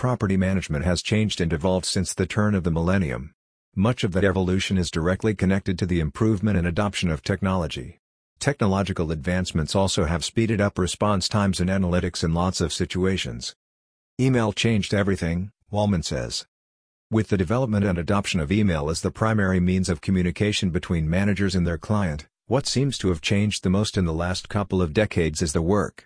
property management has changed and evolved since the turn of the millennium. Much of that evolution is directly connected to the improvement and adoption of technology. Technological advancements also have speeded up response times and analytics in lots of situations. Email changed everything, Wallman says. With the development and adoption of email as the primary means of communication between managers and their client, what seems to have changed the most in the last couple of decades is the work,